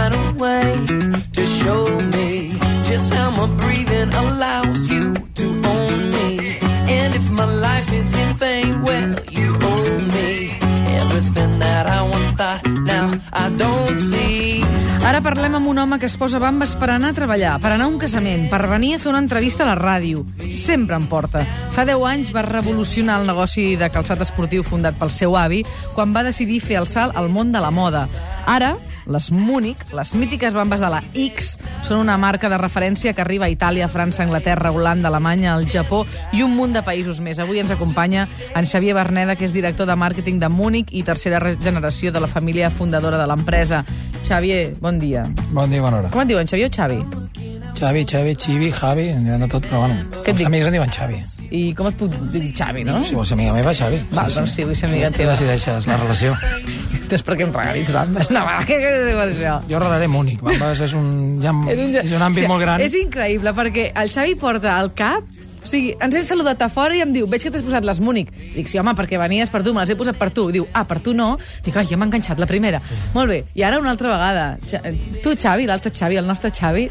find a way to show me just how my breathing allows you to own me. And if my life is in vain, well, you owe me everything that I once thought. Now I don't see. Ara parlem amb un home que es posa bambes per anar a treballar, per anar a un casament, per venir a fer una entrevista a la ràdio. Sempre em porta. Fa 10 anys va revolucionar el negoci de calçat esportiu fundat pel seu avi quan va decidir fer el salt al món de la moda. Ara, les Múnich, les mítiques bambes de la X, són una marca de referència que arriba a Itàlia, França, Anglaterra, Holanda, Alemanya, el Japó i un munt de països més. Avui ens acompanya en Xavier Berneda, que és director de màrqueting de Múnich i tercera generació de la família fundadora de l'empresa. Xavier, bon dia. Bon dia, bona hora. Com et diuen, Xavier o Xavi? Xavi, Xavi, Xivi, Javi, de tot, però bueno, Què els dic? amics em diuen Xavi. I com et puc dir Xavi, no? Si vols ser amiga meva, Xavi. Va, doncs sí, vull ser amiga Tu teva. decideixes la relació. Després perquè em regalis bambes. No, va, què què diu això? Jo regalaré únic. Bambes és un, ja, és un àmbit Hòstia, molt gran. És increïble, perquè el Xavi porta al cap o sigui, ens hem saludat a fora i em diu, veig que t'has posat les Múnich. Dic, sí, home, perquè venies per tu, me les he posat per tu. Diu, ah, per tu no? Dic, ai, ja m'ha enganxat la primera. Molt bé, i ara una altra vegada. Tu, Xavi, l'altre Xavi, el nostre Xavi,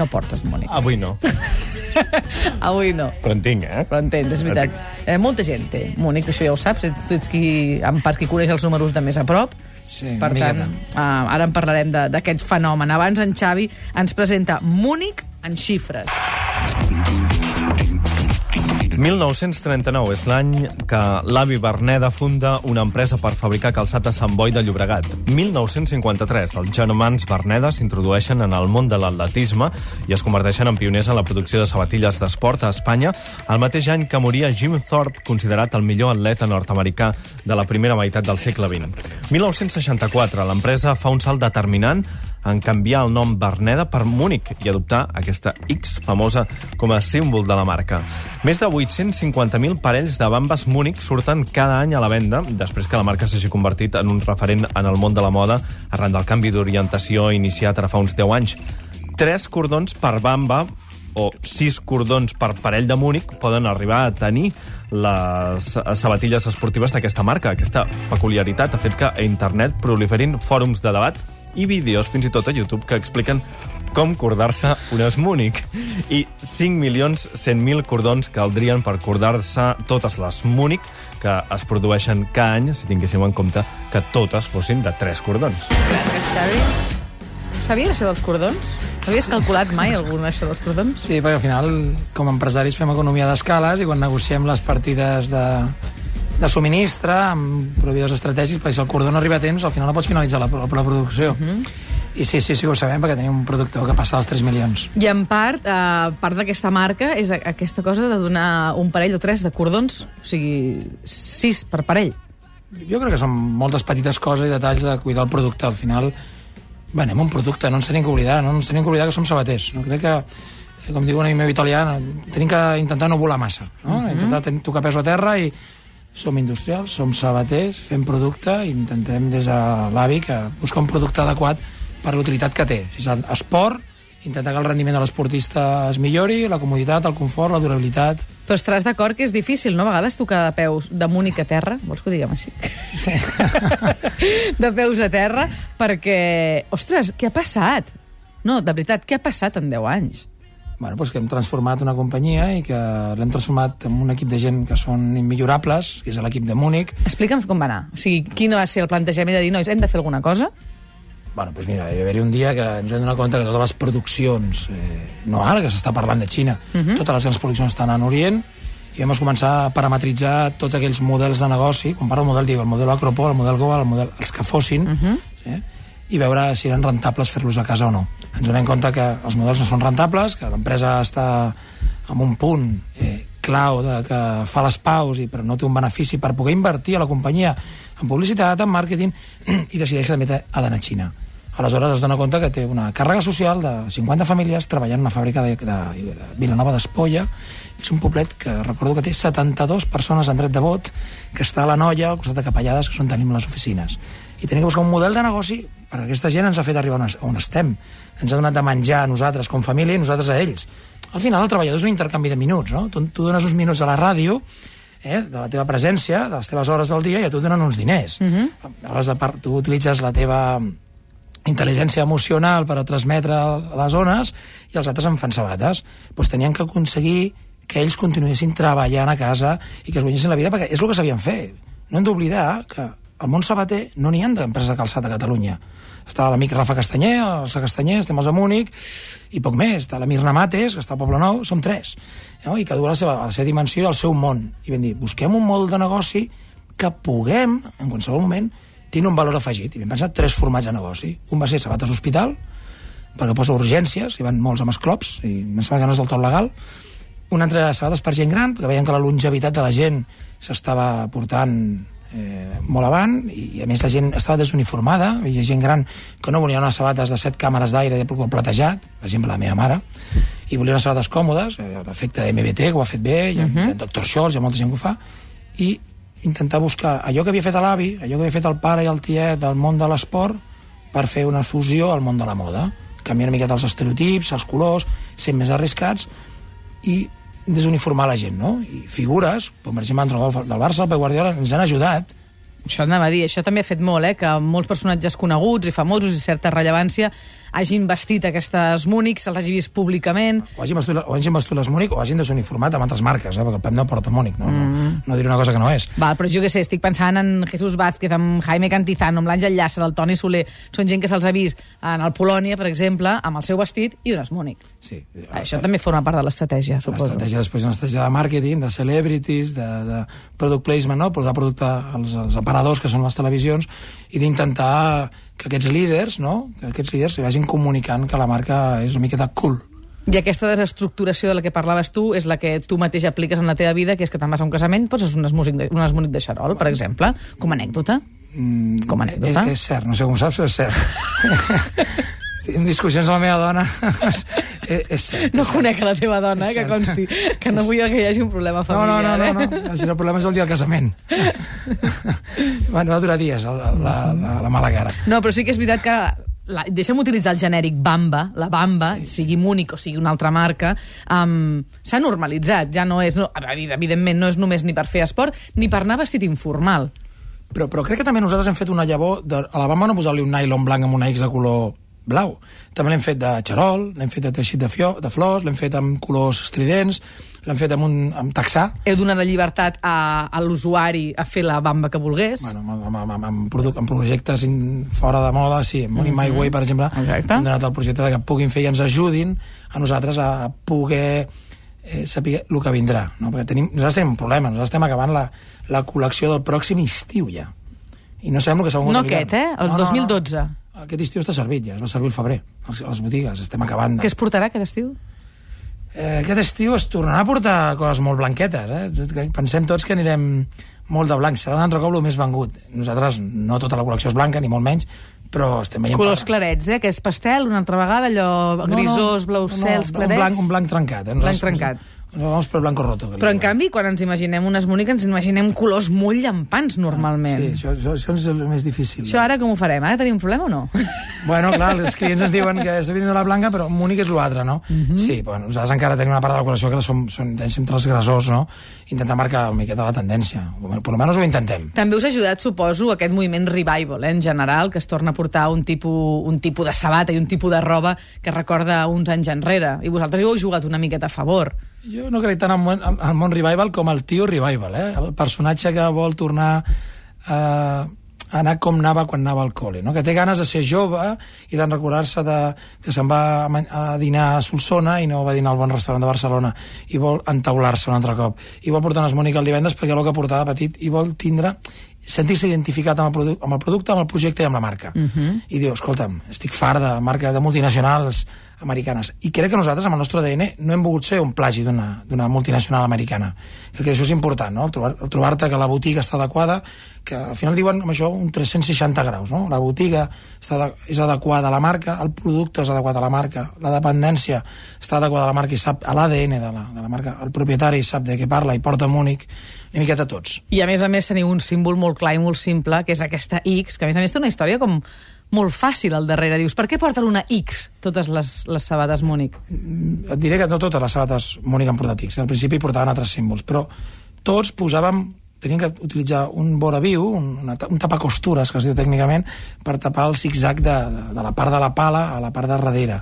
no portes Múnich. Avui no, Avui no. però en tinc, eh? Però entens, és veritat. Eh, molta gent té Múnich, això ja ho saps. Tu ets qui, en part qui coneix els números de més a prop. Sí, per tant, miqueta. uh, ara en parlarem de- d'aquest fenomen. Abans en Xavi ens presenta Múnich en xifres. 1939 és l'any que l'avi Berneda funda una empresa per fabricar calçat a Sant Boi de Llobregat. 1953, els germans Berneda s'introdueixen en el món de l'atletisme i es converteixen en pioners en la producció de sabatilles d'esport a Espanya, el mateix any que moria Jim Thorpe, considerat el millor atleta nord-americà de la primera meitat del segle XX. 1964, l'empresa fa un salt determinant en canviar el nom Berneda per Múnich i adoptar aquesta X famosa com a símbol de la marca. Més de 850.000 parells de bambes Múnich surten cada any a la venda després que la marca s'hagi convertit en un referent en el món de la moda arran del canvi d'orientació iniciat ara fa uns 10 anys. Tres cordons per bamba o sis cordons per parell de Múnich poden arribar a tenir les sabatilles esportives d'aquesta marca. Aquesta peculiaritat ha fet que a internet proliferin fòrums de debat i vídeos, fins i tot a YouTube, que expliquen com cordar-se unes Múnich. I 5.100.000 cordons caldrien per cordar-se totes les Múnich que es produeixen cada any, si tinguéssim en compte que totes fossin de tres cordons. Gràcies, Xavi. Sabies això dels cordons? Havies calculat mai algun això dels cordons? Sí, perquè al final, com a empresaris, fem economia d'escales i quan negociem les partides de, de subministre amb proveïdors estratègics, perquè si el cordó no arriba a temps, al final no pots finalitzar la, la, la producció. I sí, sí, sí que ho sabem, perquè tenim un productor que passa dels 3 milions. I en part, eh, part d'aquesta marca és aquesta cosa de donar un parell o tres de cordons, o sigui, sis per parell. Jo crec que són moltes petites coses i detalls de cuidar el producte. Al final, venem un producte, no ens tenim que oblidar, no ens tenim que oblidar que som sabaters. No crec que, com diu un amic meu italià, tenim que intentar no volar massa, no? Intentar ten- tocar peus a terra i som industrials, som sabaters, fem producte i intentem des de l'avi que buscar un producte adequat per l'utilitat que té. Si és esport, intentar que el rendiment de l'esportista es millori, la comoditat, el confort, la durabilitat... Però estaràs d'acord que és difícil, no? A vegades tocar de peus de Múnich a terra, vols que ho diguem així? Sí. de peus a terra, perquè, ostres, què ha passat? No, de veritat, què ha passat en 10 anys? Bueno, doncs que hem transformat una companyia i que l'hem transformat en un equip de gent que són immillorables, que és l'equip de Múnich. Explica'm com va anar. O sigui, quin va ser el plantejament de dir, nois, hem de fer alguna cosa? Bueno, doncs mira, hi va haver un dia que ens vam donar compte que totes les produccions, eh, no ara que s'està parlant de Xina, uh -huh. totes les grans produccions estan en Orient, i vam començar a parametritzar tots aquells models de negoci, quan parlo del model, dic el model Acropol, el model Goa, el model, els que fossin, uh -huh. sí? I veure si eren rentables fer-los a casa o no. Ens donem compte que els models no són rentables, que l'empresa està en un punt eh, clau de que fa les paus i però no té un benefici per poder invertir a la companyia en publicitat, en màrqueting i decideix que també ha d'anar a Xina. Aleshores es dona compte que té una càrrega social de 50 famílies treballant en una fàbrica de, de, de Vilanova d'Espolla. És un poblet que recordo que té 72 persones en dret de vot que està a la Noia, al costat de Capellades que és on tenim les oficines. I tenim que buscar un model de negoci perquè aquesta gent ens ha fet arribar on, on estem. Ens ha donat de menjar a nosaltres com família i nosaltres a ells. Al final el treballador és un intercanvi de minuts no? tu, tu dones uns minuts a la ràdio eh, de la teva presència, de les teves hores del dia i a tu et donen uns diners. Uh -huh. aleshores tu utilitzes la teva intel·ligència emocional per a transmetre les ones i els altres en fan sabates. Doncs tenien que aconseguir que ells continuessin treballant a casa i que es guanyessin la vida, perquè és el que sabien fer. No hem d'oblidar que al món sabater no n'hi ha d'empreses de calçat a Catalunya. Està l'amic Rafa Castanyer, el Sa Castanyer, estem els de Múnich, i poc més. Està la Mirna Mates, que està al Poble Nou, som tres. No? I cada a la seva, a la seva dimensió, al seu món. I vam dir, busquem un model de negoci que puguem, en qualsevol moment, tenir un valor afegit. I vam pensar tres formats de negoci. Un va ser sabates hospital, perquè posa urgències, hi van molts amb esclops, i em sembla que no és del tot legal. Un altre sabates per gent gran, perquè veien que la longevitat de la gent s'estava portant eh, molt avant i, a més la gent estava desuniformada hi ha gent gran que no volia unes sabates de set càmeres d'aire de color platejat per exemple la meva mare i volia unes sabates còmodes eh, l'efecte de MBT que ho ha fet bé hi ha, uh -huh. Dr. Scholl, hi ha molta gent que ho fa i intentar buscar allò que havia fet l'avi allò que havia fet el pare i el tiet del món de l'esport per fer una fusió al món de la moda canviar una miqueta els estereotips, els colors, ser més arriscats i desuniformar la gent, no? I figures, com per exemple l'entrenador del Barça, el Pep Guardiola, ens han ajudat això anava a dir, això també ha fet molt, eh? que molts personatges coneguts i famosos i certa rellevància hagin vestit aquestes Múnich, se'ls hagi vist públicament... O hagin vestit, o hagin vestit les Múnich o hagin desuniformat amb altres marques, eh? perquè el Pep no porta Múnich, no? Mm. No, no diré una cosa que no és. Val, però jo què sé, estic pensant en Jesús Vázquez, amb Jaime Cantizano, amb l'Àngel Llàcer, el Toni Soler... Són gent que se'ls ha vist en el Polònia, per exemple, amb el seu vestit i unes Múnich. Sí. Això també forma part de l'estratègia, suposo. L'estratègia després una estratègia de màrqueting, de celebrities, de, de product placement, no? portar producte als, als aparadors, que són les televisions, i d'intentar que aquests líders, no? que aquests líders li vagin comunicant que la marca és una miqueta cool. I aquesta desestructuració de la que parlaves tu és la que tu mateix apliques en la teva vida, que és que te'n vas a un casament, poses unes, músic de, unes músic de xarol, per exemple, com a anècdota. Mm, com a anècdota. És, és cert, no sé com saps, és cert. en discussions amb la meva dona és, és cert. No conec a la teva dona, eh, que consti, que no vull que hi hagi un problema familiar. No, no, no, eh? no, no. El problema és el dia del casament. bueno, va durar dies, la, la, la, la mala cara. No, però sí que és veritat que la, deixa'm utilitzar el genèric Bamba, la Bamba, sí, sí. sigui Múnich o sigui una altra marca, um, s'ha normalitzat, ja no és, no, evidentment no és només ni per fer esport, ni per anar vestit informal. Però, però crec que també nosaltres hem fet una llavor, de, a la Bamba no posar-li un nylon blanc amb una X de color blau. També l'hem fet de xarol, l'hem fet de teixit de, fió, de flors, l'hem fet amb colors estridents, l'hem fet amb, un, amb taxà. Heu donat la llibertat a, a l'usuari a fer la bamba que volgués. Bueno, amb, amb, amb, amb, amb projectes in, fora de moda, sí. Amb Money mm -hmm. My Way, per exemple, Exacte. hem donat el projecte que puguin fer i ens ajudin a nosaltres a poder eh, saber el que vindrà. No? Perquè tenim, nosaltres tenim un problema, nosaltres estem acabant la, la col·lecció del pròxim estiu ja. I no sabem el que s'ha No aquest, eh? El no, 2012. No, no. Aquest estiu està servit ja, es va servir el febrer, a les, botigues, estem acabant. De... Què es portarà aquest estiu? Eh, aquest estiu es tornarà a portar coses molt blanquetes, eh? Pensem tots que anirem molt de blanc, serà un altre cop el més vengut. Nosaltres, no tota la col·lecció és blanca, ni molt menys, però estem veient... Colors clarets, eh? Que és pastel, una altra vegada, allò grisós, no, no, blaus cels, no, clarets... Un blanc, un blanc trencat, eh? Blanc trencat. Vamos per blanco roto. Però, en canvi, quan ens imaginem unes Múnich, ens imaginem colors molt llampants, normalment. Sí, això, això, això és el més difícil. Això ara com ho farem? Ara tenim un problema o no? Bueno, clar, els clients ens diuen que estic venint la blanca, però Múnich és l'altre, no? Uh Mhm. -huh. Sí, bueno, nosaltres encara tenim una part de la col·lecció que som, som deixem transgressors, no? Intentar marcar una miqueta la tendència. Per almenys ho intentem. També us ha ajudat, suposo, aquest moviment revival, eh, en general, que es torna a portar un tipus, un tipus de sabata i un tipus de roba que recorda uns anys enrere. I vosaltres hi heu jugat una miqueta a favor. Jo no crec tant al món, al món revival com al tio revival, eh? El personatge que vol tornar a anar com anava quan anava al col·le, no? que té ganes de ser jove i de recordar-se de, que se'n va a, dinar a Solsona i no va dinar al bon restaurant de Barcelona i vol entaular-se un altre cop i vol portar unes Mònica el divendres perquè el que portava petit i vol tindre sentir-se identificat amb el, amb el producte, amb el projecte i amb la marca. Uh -huh. I diu, escolta'm, estic fart de marca de multinacionals americanes. I crec que nosaltres, amb el nostre ADN, no hem volgut ser un plagi d'una multinacional americana. Crec que això és important, no? El trobar- trobar-te que la botiga està adequada, que al final diuen amb això un 360 graus, no? La botiga està de, és adequada a la marca, el producte és adequat a la marca, la dependència està adequada a la marca i sap a l'ADN de, la, de la marca, el propietari sap de què parla i porta amb únic, una miqueta tots. I a més a més teniu un símbol molt clar i molt simple, que és aquesta X, que a més a més té una història com molt fàcil al darrere. Dius, per què porten una X totes les, les sabates Múnich? et diré que no totes les sabates Múnich han portat X. Al principi portaven altres símbols, però tots posàvem tenien que utilitzar un voraviu, un, una, ta- un tapacostures, que es diu tècnicament, per tapar el zig-zag de, de, de la part de la pala a la part de darrere.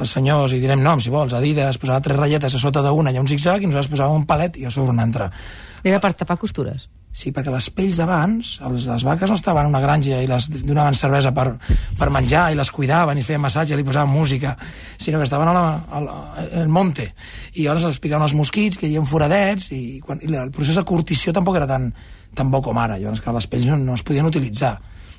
Els senyors, i direm nom, si vols, Adidas, posava tres ratlletes a sota d'una, hi ha un zig-zag, i nosaltres posàvem un palet i a sobre un altre. Era per tapar costures. Sí, perquè les pells d'abans, les vaques no estaven en una granja i les donaven cervesa per, per menjar i les cuidaven i feien massatge i li posaven música, sinó que estaven al monte. I llavors els picaven els mosquits, que hi havia foradets, i, quan, i el procés de curtició tampoc era tan, tan bo com ara. Llavors, que les pells no, no es podien utilitzar.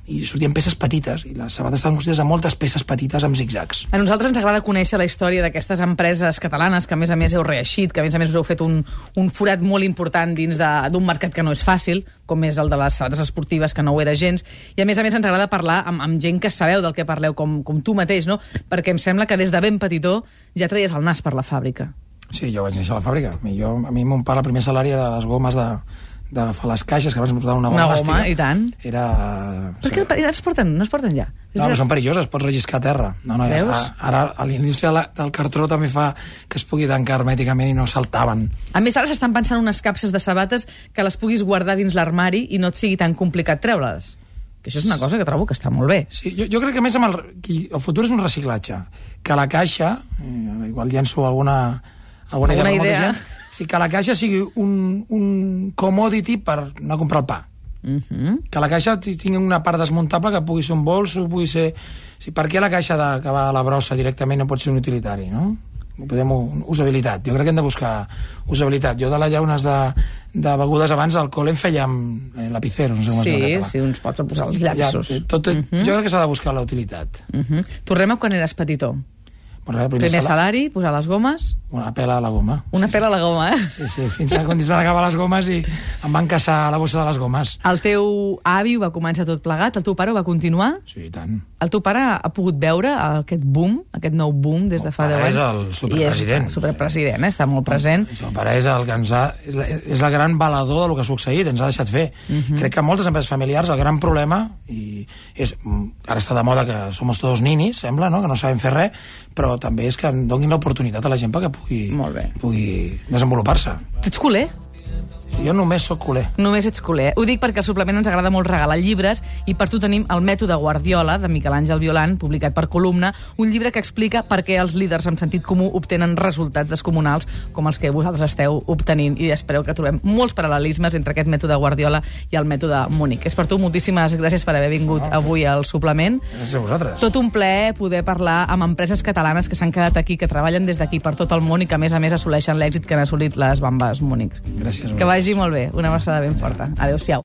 I sortien peces petites, i les sabates estaven construïdes amb moltes peces petites amb zigzags. A nosaltres ens agrada conèixer la història d'aquestes empreses catalanes que, a més a més, heu reeixit, que, a més a més, us heu fet un, un forat molt important dins de- d'un mercat que no és fàcil, com és el de les sabates esportives, que no ho era gens. I, a més a més, ens agrada parlar amb, amb gent que sabeu del que parleu, com, com tu mateix, no? Perquè em sembla que des de ben petitó ja traies el nas per la fàbrica. Sí, jo vaig néixer a la fàbrica. Jo, a mi mon pare el primer salari era les gomes de, fer les caixes, que abans em portaven una goma Una goma, i tant. Era... Per què ara es porten, no es porten ja? No, però són perilloses, pots relliscar a terra. No, no, ja, Veus? ara, ara a l'inici del cartró també fa que es pugui tancar hermèticament i no saltaven. A més, ara s'estan pensant unes capses de sabates que les puguis guardar dins l'armari i no et sigui tan complicat treure-les. Que això és una cosa que trobo que està molt bé. Sí, jo, jo crec que a més amb el, el futur és un reciclatge. Que la caixa, eh, igual llenço alguna, alguna, Alguna idea, idea. gent, sí, que la caixa sigui un, un commodity per anar a comprar el pa. Uh -huh. que la caixa ti- tingui una part desmuntable que pugui ser un bolso, pugui ser... Sí, per què la caixa de, que va a la brossa directament no pot ser un utilitari, no? Podem usabilitat. Jo crec que hem de buscar usabilitat. Jo de les llaunes de, de begudes abans al col·le em feia amb eh, lapiceros, no sé en Sí, sí, uns pots posar els llaços. Ja, tot, uh -huh. Jo crec que s'ha de buscar la utilitat. Uh -huh. Tornem a quan eres petitó. Bueno, primer, Primer sala- salari, posar les gomes, Una pela a la goma. una pela a la goma, eh? Sí, sí, fins que quan es van acabar les gomes i em van caçar la bossa de les gomes. El teu avi ho va començar tot plegat, el teu pare ho va continuar? Sí, i tant. El teu pare ha pogut veure aquest boom, aquest nou boom des de fa pare 10 anys? és el superpresident. I és el superpresident, eh? està molt present. El pare és el que ens ha... És el gran valedor del que ha succeït, ens ha deixat fer. Uh Mhm. -huh. Crec que moltes empreses familiars el gran problema, i és, ara està de moda que som todos ninis, sembla, no? que no sabem fer res, però també és que donin l'oportunitat a la gent perquè pugui, pugui desenvolupar-se. Tu ets culer? Jo només sóc culer. Només ets culer. Ho dic perquè al suplement ens agrada molt regalar llibres i per tu tenim el mètode Guardiola de Miquel Àngel Violant, publicat per Columna, un llibre que explica per què els líders amb sentit comú obtenen resultats descomunals com els que vosaltres esteu obtenint i espereu que trobem molts paral·lelismes entre aquest mètode Guardiola i el mètode Múnich. És per tu moltíssimes gràcies per haver vingut avui al suplement. Gràcies a vosaltres. Tot un plaer poder parlar amb empreses catalanes que s'han quedat aquí, que treballen des d'aquí per tot el món i que, a més a més, assoleixen l'èxit que han assolit les bambes Múnich. Gràcies Que. Vagi molt bé. Una abraçada ben forta. Adéu-siau.